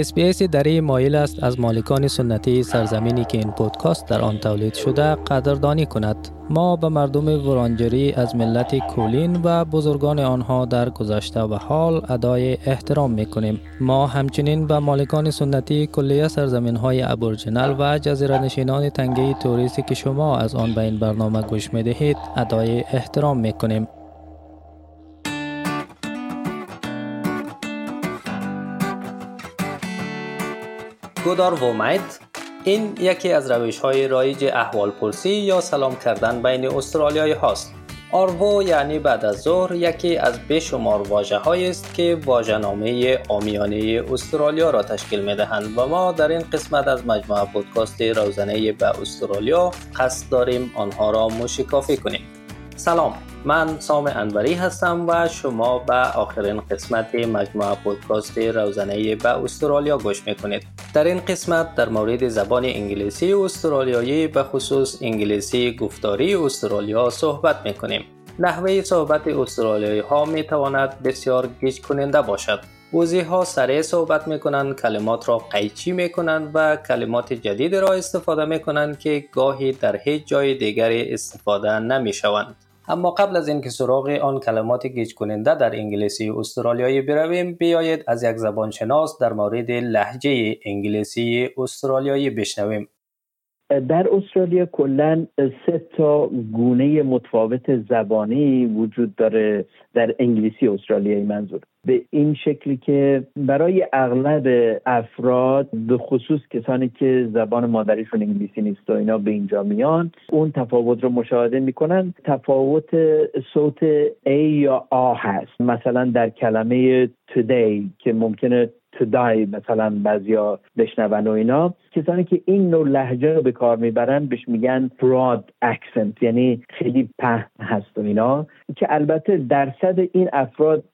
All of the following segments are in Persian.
SBS دری مایل است از مالکان سنتی سرزمینی که این پودکاست در آن تولید شده قدردانی کند. ما به مردم ورانجری از ملت کولین و بزرگان آنها در گذشته و حال ادای احترام می کنیم ما همچنین به مالکان سنتی کلیه سرزمین های Aboriginal و جزیره نشینان تنگه تورس که شما از آن به این برنامه گوش می دهید ادای احترام می گودار وومید این یکی از روش های رایج احوال پرسی یا سلام کردن بین استرالیایی هاست. آروو یعنی بعد از ظهر یکی از بشمار واجه است که واجه نامه آمیانه استرالیا را تشکیل می دهند و ما در این قسمت از مجموعه پودکاست روزانه به استرالیا قصد داریم آنها را مشکافی کنیم. سلام من سام انوری هستم و شما به آخرین قسمت مجموعه پودکاست روزانه به استرالیا گوش می‌کنید. در این قسمت در مورد زبان انگلیسی استرالیایی به خصوص انگلیسی گفتاری استرالیا صحبت می‌کنیم. نحوه صحبت استرالیایی ها می تواند بسیار گیج کننده باشد. وزی ها سریع صحبت می کنند کلمات را قیچی می کنند و کلمات جدید را استفاده می کنند که گاهی در هیچ جای دیگری استفاده نمی شوند اما قبل از اینکه سراغ آن کلمات گیج کننده در انگلیسی استرالیایی برویم بیایید از یک زبانشناس در مورد لحجه انگلیسی استرالیایی بشنویم. در استرالیا کلا سه تا گونه متفاوت زبانی وجود داره در انگلیسی استرالیایی منظور. به این شکلی که برای اغلب افراد به خصوص کسانی که زبان مادریشون انگلیسی نیست و اینا به اینجا میان اون تفاوت رو مشاهده می‌کنن. تفاوت صوت A یا آ هست. مثلا در کلمه today که ممکنه تدای مثلا بعضیا بشنون و اینا. کسانی که این نوع لحجه رو به کار می‌برن بهش میگن براد اکسنت یعنی خیلی پهن هست و اینا. که البته درصد این افراد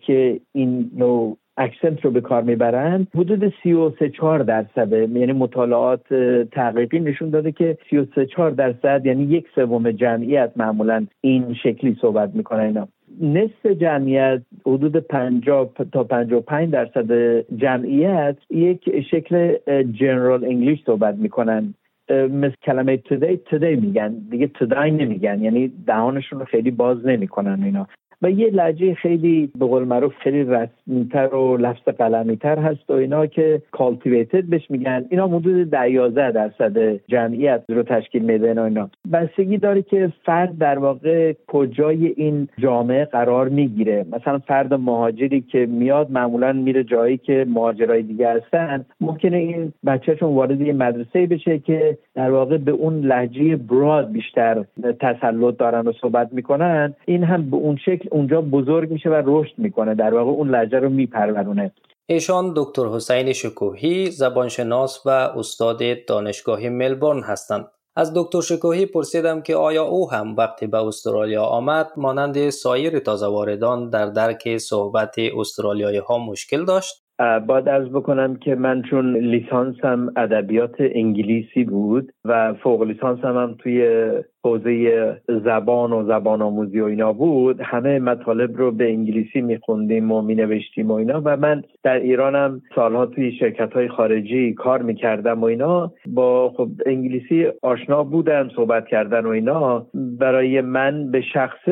که این نوع اکسنت رو به کار می‌برن حدود 33 4 درصد یعنی مطالعات تحقیقی نشون داده که 33 4 درصد یعنی یک سوم جمعیت معمولا این شکلی صحبت می‌کنن اینا. نصف جمعیت حدود 50 تا 55 درصد جمعیت یک شکل جنرال انگلیش صحبت می‌کنن. مثل کلمه today today میگن. دیگه today نمیگن. یعنی دهانشون رو خیلی باز نمی‌کنن اینا. و یه لحجه خیلی به قول معروف خیلی رسمیتر و لفظ قلمیتر هست و اینا که کالتیویتد بهش میگن. اینا حدود ده یازده درصد جمعیت رو تشکیل میده و اینا. بستگی داره که فرد در واقع کجای این جامعه قرار می‌گیره. مثلا فرد مهاجری که میاد معمولا میره جایی که مهاجرای دیگه هستن. ممکنه این بچهشون وارد یه مدرسه بشه که در واقع به اون لحجه براد بیشتر تسلط دارن و صحبت می‌کنن. این هم به اون شکل اونجا بزرگ میشه و رشد می‌کنه. در واقع اون لحجه رو میپرورونه. ایشان دکتر حسین شکوهی زبانشناس و استاد دانشگاه ملبورن هستند. از دکتر شکوهی پرسیدم که آیا او هم وقتی به استرالیا آمد مانند سایر تازه واردان در درک صحبت استرالیایی ها مشکل داشت؟ باید از بکنم که من چون لیسانسم ادبیات انگلیسی بود و فوق لیسانسم هم توی حوزه زبان و زبان آموزی و اینا بود همه مطالب رو به انگلیسی میخوندیم و مینوشتیم و اینا و من در ایرانم سالها توی شرکت های خارجی کار می‌کردم و اینا. با خب انگلیسی آشنا بودم صحبت کردن و اینا. برای من به شخص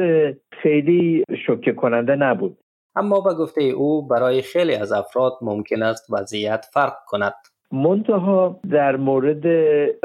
خیلی شوکه کننده نبود. اما به گفته او برای خیلی از افراد ممکن است وضعیت فرق کند. منتها در مورد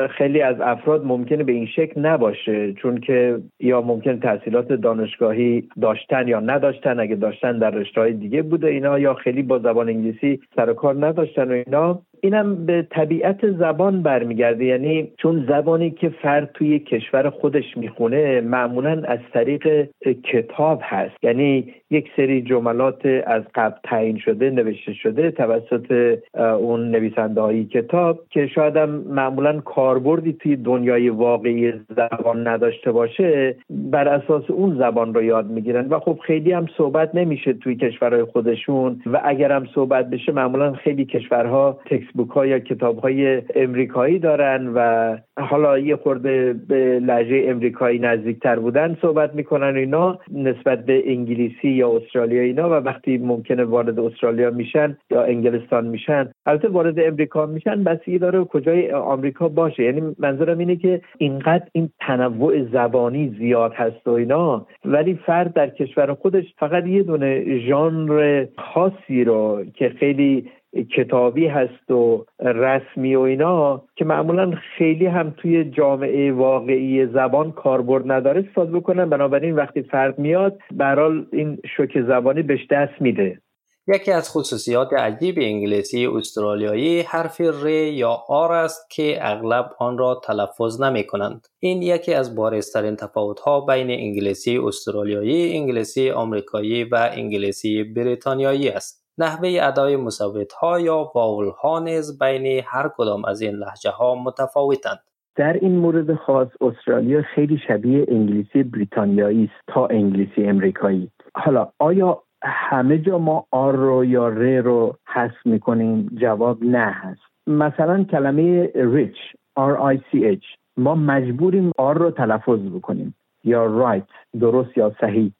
خیلی از افراد ممکنه به این شکل نباشه چون که یا ممکن تحصیلات دانشگاهی داشتن یا نداشتن اگه داشتن در رشته دیگه بوده اینا یا خیلی با زبان انگلیسی سر کار نداشتن و اینا. اینم به طبیعت زبان برمیگرده. یعنی چون زبانی که فرد توی کشور خودش می‌خونه معمولا از طریق کتاب هست. یعنی یک سری جملات از قبل تعیین شده نوشته شده توسط اون نویسنده های کتاب که شاید هم معمولا کاربردی توی دنیای واقعی زبان نداشته باشه بر اساس اون زبان رو یاد می‌گیرن. و خب خیلی هم صحبت نمیشه توی کشورهای خودشون. و اگر هم صحبت بشه معمولا خیلی کشورها تکس تکست ها یا کتاب های امریکایی دارن و حالا یه خورده به لحجه امریکایی نزدیکتر بودن صحبت می‌کنن اینا نسبت به انگلیسی یا استرالیا اینا و وقتی ممکنه وارد استرالیا میشن یا انگلستان میشن البته وارد امریکا میشن بسیاری داره کجای آمریکا باشه. یعنی منظورم اینه که اینقدر این تنوع زبانی زیاد هست و اینا ولی فرد در کشور خودش فقط یه دونه ژانر خاصی رو که خیلی کتابی هست و رسمی و اینا که معمولا خیلی هم توی جامعه واقعی زبان کاربرد نداره استفاده بکنن بنابراین وقتی فرد میاد برال این شوک زبانی بهش دست میده یکی از خصوصیات عجیب انگلیسی استرالیایی حرف ر یا آر است که اغلب آن را تلفظ نمی کنند. این یکی از بارزترین تفاوت ها بین انگلیسی استرالیایی، انگلیسی آمریکایی و انگلیسی بریتانیایی است. نحوه ادای مصوت ها یا واول ها نیز بین هر کدام از این لحجه ها متفاوتند. در این مورد خاص استرالیا خیلی شبیه انگلیسی بریتانیایی است تا انگلیسی امریکایی. حالا آیا همه جا ما آر رو یا ر رو حذف می‌کنیم؟ جواب نه هست. مثلا کلمه ریچ R I C H. ما مجبوریم آر رو تلفظ بکنیم. یا رایت درست یا صحیح.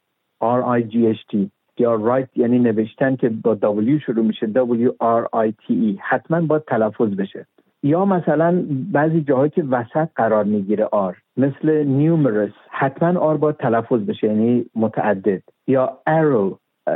R I G H T. یا رایت یعنی نوشتن که با W شروع میشه W R I T E. حتما باید تلفظ بشه. یا مثلا بعضی جاهایی که وسط قرار می‌گیره آر مثل نیومرس حتما آر باید تلفظ بشه یعنی متعدد. یا arrow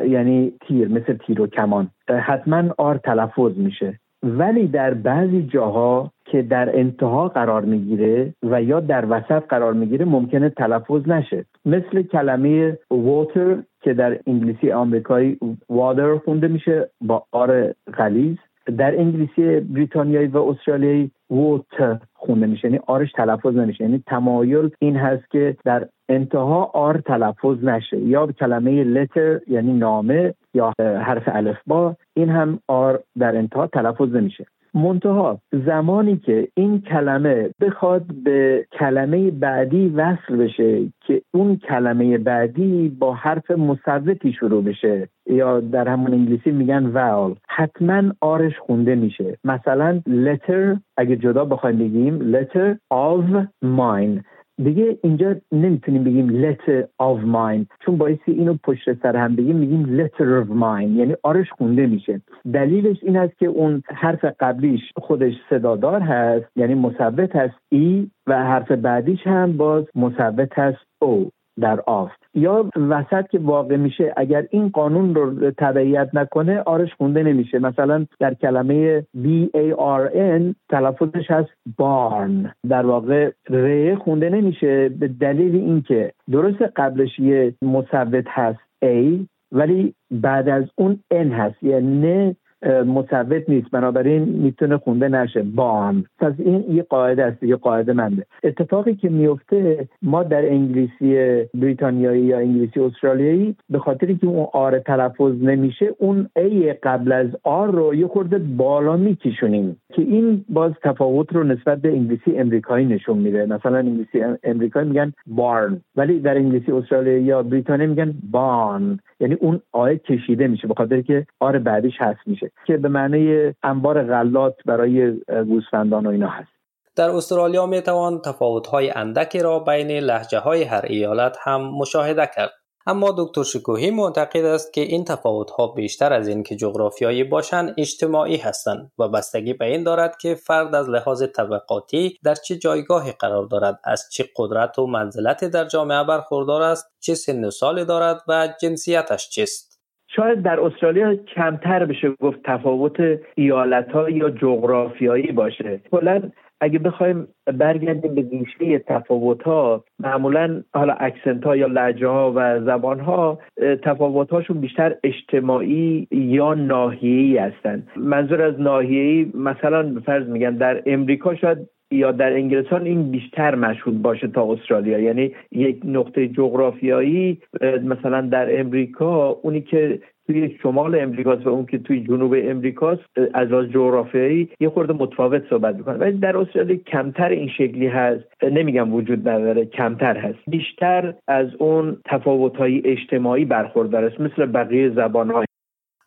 یعنی تیر مثل تیر و کمان. حتما آر تلفظ میشه. ولی در بعضی جاها که در انتها قرار می‌گیره و یا در وسط قرار می‌گیره ممکنه تلفظ نشه. مثل کلمه water که در انگلیسی آمریکایی water خونده میشه با آر غلیز در انگلیسی بریتانیایی و استرالیایی ووت خونده میشه. یعنی آرش تلفظ نمیشه. یعنی تمایل این هست که در انتها آر تلفظ نشه. یا کلمه لتر یعنی نامه یا حرف الفبا این هم آر در انتها تلفظ نمیشه. منتها زمانی که این کلمه بخواد به کلمه بعدی وصل بشه که اون کلمه بعدی با حرف مصوتی شروع بشه یا در همون انگلیسی میگن وال حتما آرش خونده میشه. مثلا letter اگه جدا بخوایم بگیم letter of mine. دیگه اینجا نمی‌تونیم بگیم letter of mine. چون باعثی اینو پشت سر هم بگیم میگیم letter of mine. یعنی آرش خونده میشه. دلیلش این است که اون حرف قبلیش خودش صدادار هست یعنی مثبت هست ای و حرف بعدیش هم باز مثبت هست او در آف یا وسط که واقع میشه اگر این قانون رو تبعیت نکنه آرش خونده نمیشه. مثلا در کلمه B A R N تلفظش هست بارن. در واقع ر خونده نمیشه به دلیل اینکه درست قبلش یه مثبت هست A ولی بعد از اون N هست. یعنی مثبت نیست. بنابراین می‌تونه خونده نشه. بام پس این یه قاعده است. یه قاعده منده. اتفاقی که میفته ما در انگلیسی بریتانیایی یا انگلیسی استرالیایی به خاطر که اون آر تلفظ نمیشه اون ای قبل از آر رو یه خورده بالا میکشونیم. که این باز تفاوت رو نسبت به انگلیسی امریکایی نشون میده. مثلا انگلیسی امریکایی میگن بارن ولی در انگلیسی استرالیایی یا بریتانیا میگن بان یعنی اون آیه کشیده میشه به خاطر که آر بعدیش هست میشه که به معنی انبار غلات برای گوسفندان و اینا هست. در استرالیا می توان تفاوت های اندکی را بین لحجه های هر ایالت هم مشاهده کرد. اما دکتر شکوهی معتقد است که این تفاوت ها بیشتر از این که جغرافیایی باشند اجتماعی هستند و بستگی به این دارد که فرد از لحاظ طبقاتی در چه جایگاهی قرار دارد از چه قدرت و منزلتی در جامعه برخوردار است چه سن و سالی دارد و جنسیتش چیست. شاید در استرالیا کمتر بشه گفت تفاوت ایالت ها یا جغرافیایی باشه. کلا اگه بخوایم برگردیم به ریشه تفاوت ها معمولا حالا اکسنت ها یا لحجه ها و زبان ها تفاوت هاشون بیشتر اجتماعی یا ناحیه‌ای هستند منظور از ناحیه‌ای مثلا فرض میگن در امریکا شاید یا در انگلستان این بیشتر مشهود باشه تا استرالیا. یعنی یک نقطه جغرافیایی مثلا در امریکا اونی که توی شمال امریکاست و اون که توی جنوب امریکاست از لحاظ جغرافیایی یه خورده متفاوت صحبت می‌کنه. ولی در استرالیا کمتر این شکلی هست. نمیگم وجود نداره کمتر هست. بیشتر از اون تفاوت های اجتماعی برخوردار است مثل بقیه زبان های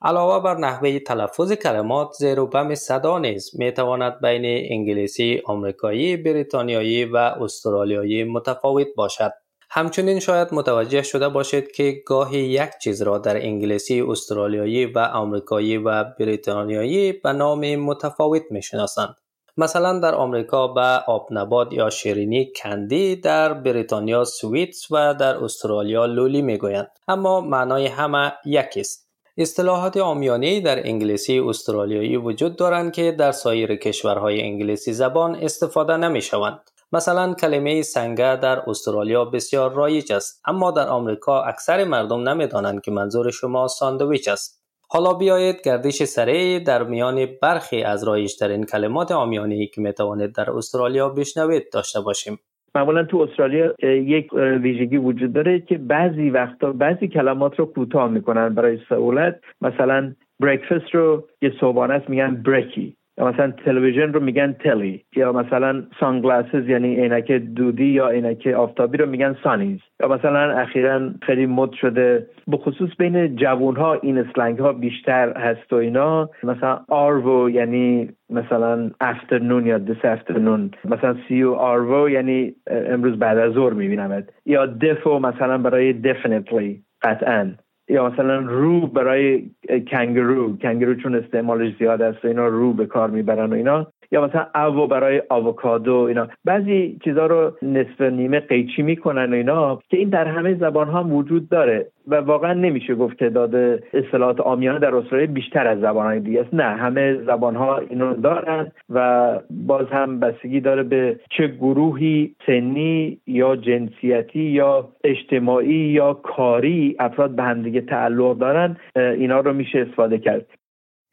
علاوه بر نحوه تلفظ کلمات زیر و بم صدا نیز می تواند بین انگلیسی آمریکایی بریتانیایی و استرالیایی متفاوت باشد. همچنین شاید متوجه شده باشید که گاهی یک چیز را در انگلیسی استرالیایی و آمریکایی و بریتانیایی به نام متفاوت می شناسند. مثلا در آمریکا به آب نبات یا شیرینی کندی در بریتانیا سویتس و در استرالیا لولی می گویند اما معنای همه یکی است اصطلاحات آمیانه در انگلیسی استرالیایی وجود دارند که در سایر کشورهای انگلیسی زبان استفاده نمی شوند. مثلا کلمه سنگه در استرالیا بسیار رایج است اما در آمریکا اکثر مردم نمی‌دانند که منظور شما ساندویچ است. حالا بیایید گردش سریع در میان برخی از رایجترین کلمات آمیانه ای که می‌توانید در استرالیا بشنوید داشته باشیم. معمولا تو استرالیا یک ویژگی وجود داره که بعضی وقتا بعضی کلمات رو کوتاه می‌کنن برای سهولت. مثلا بریکفست رو یه صبحانه است میگن بریکی یا مثلا تلویزیون رو میگن telly یا مثلا sunglasses یعنی عینک دودی یا عینک آفتابی رو میگن sunnies. یا مثلا اخیرا خیلی مد شده. به خصوص بین جوون ها این slang ها بیشتر هست و اینا. مثلا arvo یعنی مثلا afternoon یا this afternoon مثلا see you arvo یعنی امروز بعد از ظهر میبینمت. یا defo مثلا برای definitely قطعا. یا مثلا رو برای کنگرو کنگرو چون استعمالش زیاد است و اینا رو به کار می‌برن و اینا یا مثلا او برای آووکادو اینا. بعضی چیزها رو نصف نیمه قیچی می‌کنن و اینا که این در همه زبان ها وجود داره و واقعا نمیشه گفت تعداد اصطلاحات آمیانه در استرالیا بیشتر از زبان های دیگه است. نه همه زبان ها اینو دارن و باز هم بستگی داره به چه گروهی سنی یا جنسیتی یا اجتماعی یا کاری افراد به همدیگه تعلق دارن اینا رو میشه استفاده کرد.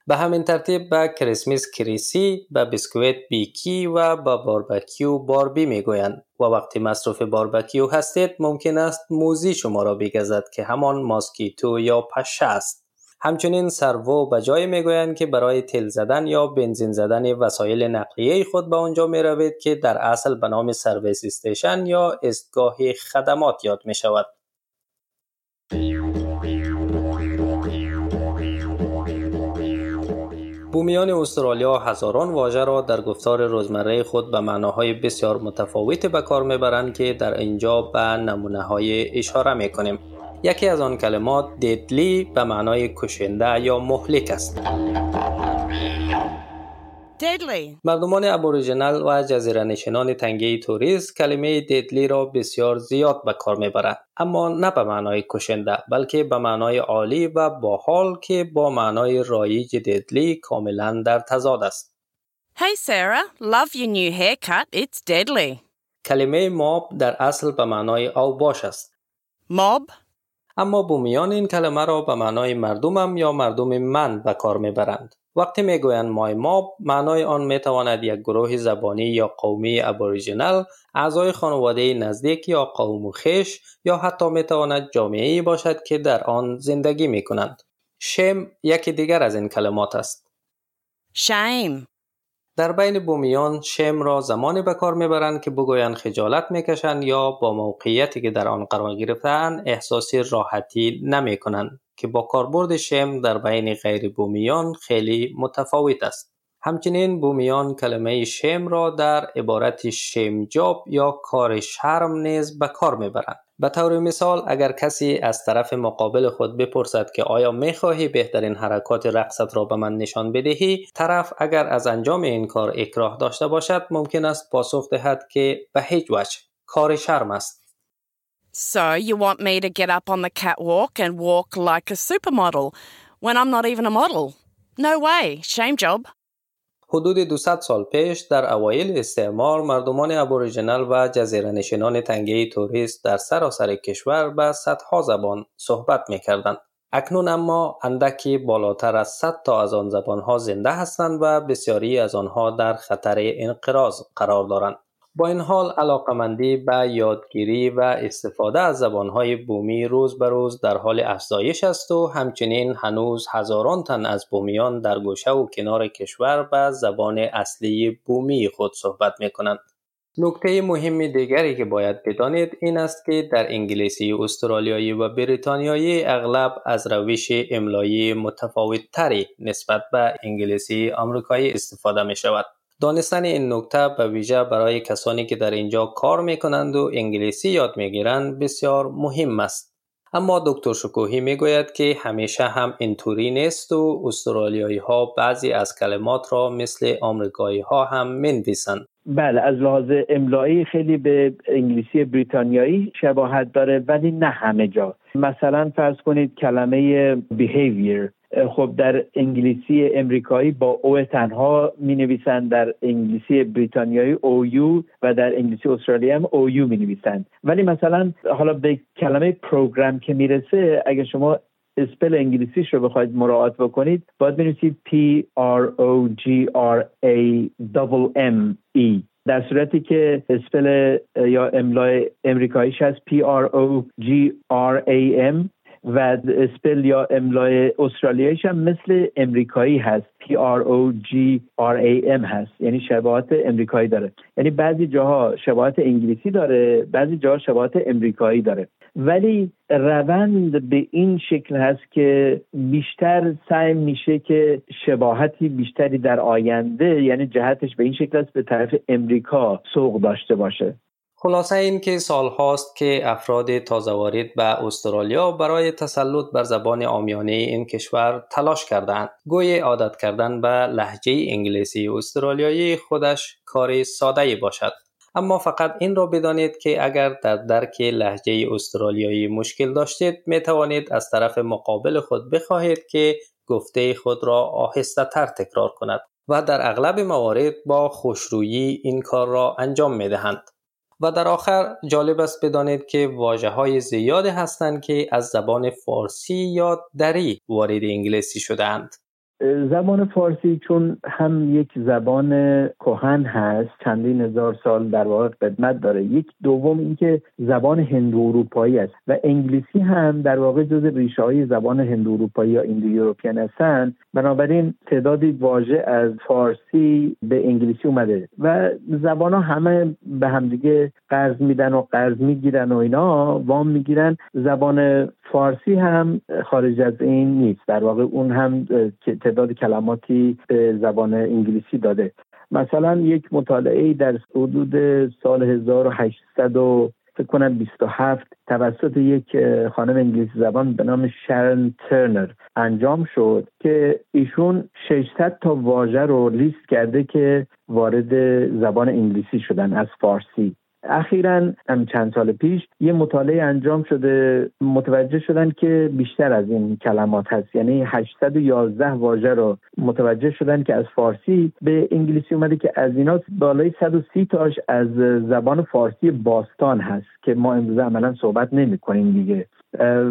به همین ترتیب به کریسمس Chrissy، به بیسکویت bikkie و به barbecue barbie می‌گویند و وقتی مصرف باربکیو هستید ممکن است mozzie شما را بگزد که همان mosquito یا پشه است. همچنین servo به جای می‌گویند که برای تیل زدن یا بنزین زدن وسایل نقلیه خود به آنجا می روید که در اصل به نام service station یا ایستگاه خدمات یاد می شود. بومیان استرالیا هزاران واژه را در گفتار روزمره خود به معناهای بسیار متفاوتی به کار می‌برند که در اینجا به نمونه های اشاره می‌کنیم. یکی از آن کلمات دیدلی به معنای کشنده یا مهلک است. Deadly. مردمان ابوریجینال و جزیره نشینان تنگه توریست کلمه دیدلی را بسیار زیاد به کار می‌برند اما نه به معنای کشنده بلکه به معنای عالی و باحال که با معنای رایج دیدلی کاملا در تضاد است Hey Sarah, love your new haircut. It's deadly. کلمه ماب در اصل به معنای اوباش است. ماب اما بومیان این کلمه را به معنای مردمم یا مردم من به کار می‌برند. وقتی می‌گویند مای ماب معنای آن می‌تواند یک گروه زبانی یا قومی ابوریجینال اعضای خانواده نزدیک یا قوم و خیش یا حتی می‌تواند جامعه باشد که در آن زندگی می کنند. شم یکی دیگر از این کلمات است. شیم در بین بومیان شم را زمانی به کار می‌برند که بگویند خجالت می‌کشند یا با موقعیتی که در آن قرار گرفتن احساس راحتی نمی کنند که با کاربرد شم در بین غیر بومیان خیلی متفاوت است. همچنین بومیان کلمه شم را در عبارت شمجاب یا کار شرم نیز به کار می‌برند. به طور مثال اگر کسی از طرف مقابل خود بپرسد که آیا می‌خواهی بهترین حرکات رقصت را به من نشان بدهی طرف اگر از انجام این کار اکراه داشته باشد ممکن است پاسخ دهد که به هیچ وجه کار شرم است So you want me to get up on the catwalk and walk like a supermodel when I'm not even a model? No way, shame job. حدود 200 سال پیش در اوایل استعمار مردمان ابوریجینال و جزیره نشینان تنگه توریست در سراسر کشور به صدها زبان صحبت می کردند. اکنون اما اندکی بالاتر از 100 تا از آن زبانها زنده هستند و بسیاری از آنها در خطر انقراض قرار دارند. با این حال علاقمندی به یادگیری و استفاده از زبانهای بومی روز به روز در حال افزایش است و همچنین هنوز هزاران تن از بومیان در گوشه و کنار کشور به زبان اصلی بومی خود صحبت می کنند. نکته مهم دیگری که باید بدانید این است که در انگلیسی استرالیایی و بریتانیایی اغلب از روش املایی متفاوت تری نسبت به انگلیسی آمریکایی استفاده می شود. دانستن این نکته به ویژه برای کسانی که در اینجا کار می کنند و انگلیسی یاد می گیرند بسیار مهم است. اما دکتر شکوهی می گوید که همیشه هم اینطوری نیست و استرالیایی ها بعضی از کلمات را مثل آمریکایی ها هم می بله از لحاظ املایی خیلی به انگلیسی بریتانیایی شباهت داره ولی نه همه جا. مثلا فرض کنید کلمه behavior. خب در انگلیسی امریکایی با او تنها می نویسند در انگلیسی بریتانیایی او یو و در انگلیسی استرالیا هم او یو می نویسند ولی مثلا حالا به کلمه پروگرام که می‌رسه اگر شما اسپل انگلیسیش رو بخواید مراعات بکنید باید بنویسید P R O G R A M E. در صورتی که اسپل یا املای امریکاییش هست P R O G R A M و اسپل یا املای استرالیاییش هم مثل امریکایی هست. P R O G R A M هست. یعنی شباهت امریکایی داره. یعنی بعضی جاها شباهت انگلیسی داره بعضی جاها شباهت امریکایی داره. ولی روند به این شکل هست که بیشتر سعی میشه که شباهتی بیشتری در آینده یعنی جهتش به این شکل است به طرف امریکا سوق داشته باشه. خلاصه این که سال هاست که افراد تازه وارد به استرالیا برای تسلط بر زبان آمیانه این کشور تلاش کردند. گوی عادت کردن به لحجه انگلیسی استرالیایی خودش کار ساده باشد. اما فقط این را بدانید که اگر در درک لحجه استرالیایی مشکل داشتید می توانید از طرف مقابل خود بخواهید که گفته خود را آهسته تر تکرار کند و در اغلب موارد با خوشرویی این کار را انجام می دهند. و در آخر جالب است بدانید که واجه های زیادی هستند که از زبان فارسی یا دری وارد انگلیسی شدند. زبان فارسی چون هم یک زبان کهن هست چندین هزار سال در واقع قدمت داره. یک دوم اینکه زبان هندو اروپایی است و انگلیسی هم در واقع جز ریشه های زبان هندو اروپایی یا ایندو یوروپیان هستند بنابراین تعدادی واژه از فارسی به انگلیسی اومده و زبان ها همه به همدیگه قرض میدن و قرض می‌گیرن و اینا وام می‌گیرن. زبان فارسی هم خارج از این نیست. در واقع اون هم تعداد کلماتی به زبان انگلیسی داده. مثلا یک مطالعه در حدود سال 1800 و فکر کنم 27 توسط یک خانم انگلیسی زبان به نام شرن ترنر انجام شد که ایشون 600 تا واژه رو لیست کرده که وارد زبان انگلیسی شدن از فارسی. اخیرا چند سال پیش یه مطالعه انجام شده متوجه شدن که بیشتر از این کلمات هست. یعنی 811 واژه رو متوجه شدن که از فارسی به انگلیسی اومده که از اینا بالای 130 تاش از زبان فارسی باستان هست که ما امروزه عملا صحبت نمی کنیم دیگه.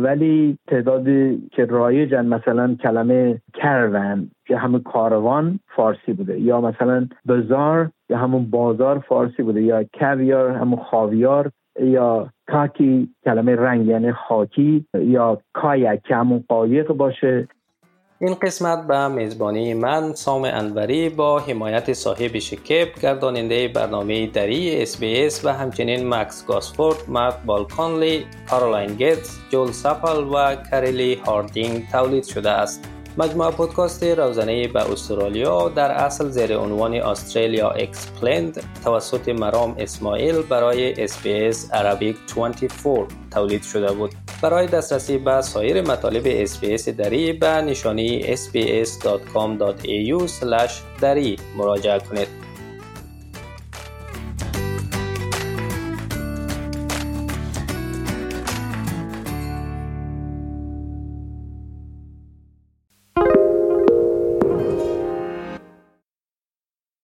ولی تعدادی که رایجن مثلا کلمه کرون که همون کاروان فارسی بوده یا مثلا بزار یا همون بازار فارسی بوده یا کویار همون خاویار یا khaki کلمه رنگ یعنی خاکی یا kayak که همون قایق باشه. این قسمت به میزبانی من سام انوری با حمایت صاحب شکیب گرداننده برنامه دری SBS و همچنین مکس گاسفورد مارک بالکانلی کارولین گیتس جول سپل و کریلی هاردینگ تولید شده است. مجموعه پودکاست روزانه به استرالیا در اصل زیر عنوان Australia Explained توسط مرام اسماعیل برای SBS Arabic 24 تولید شده بود. برای دسترسی به سایر مطالب SBS دری به نشانی sbs.com.au دری مراجعه کنید.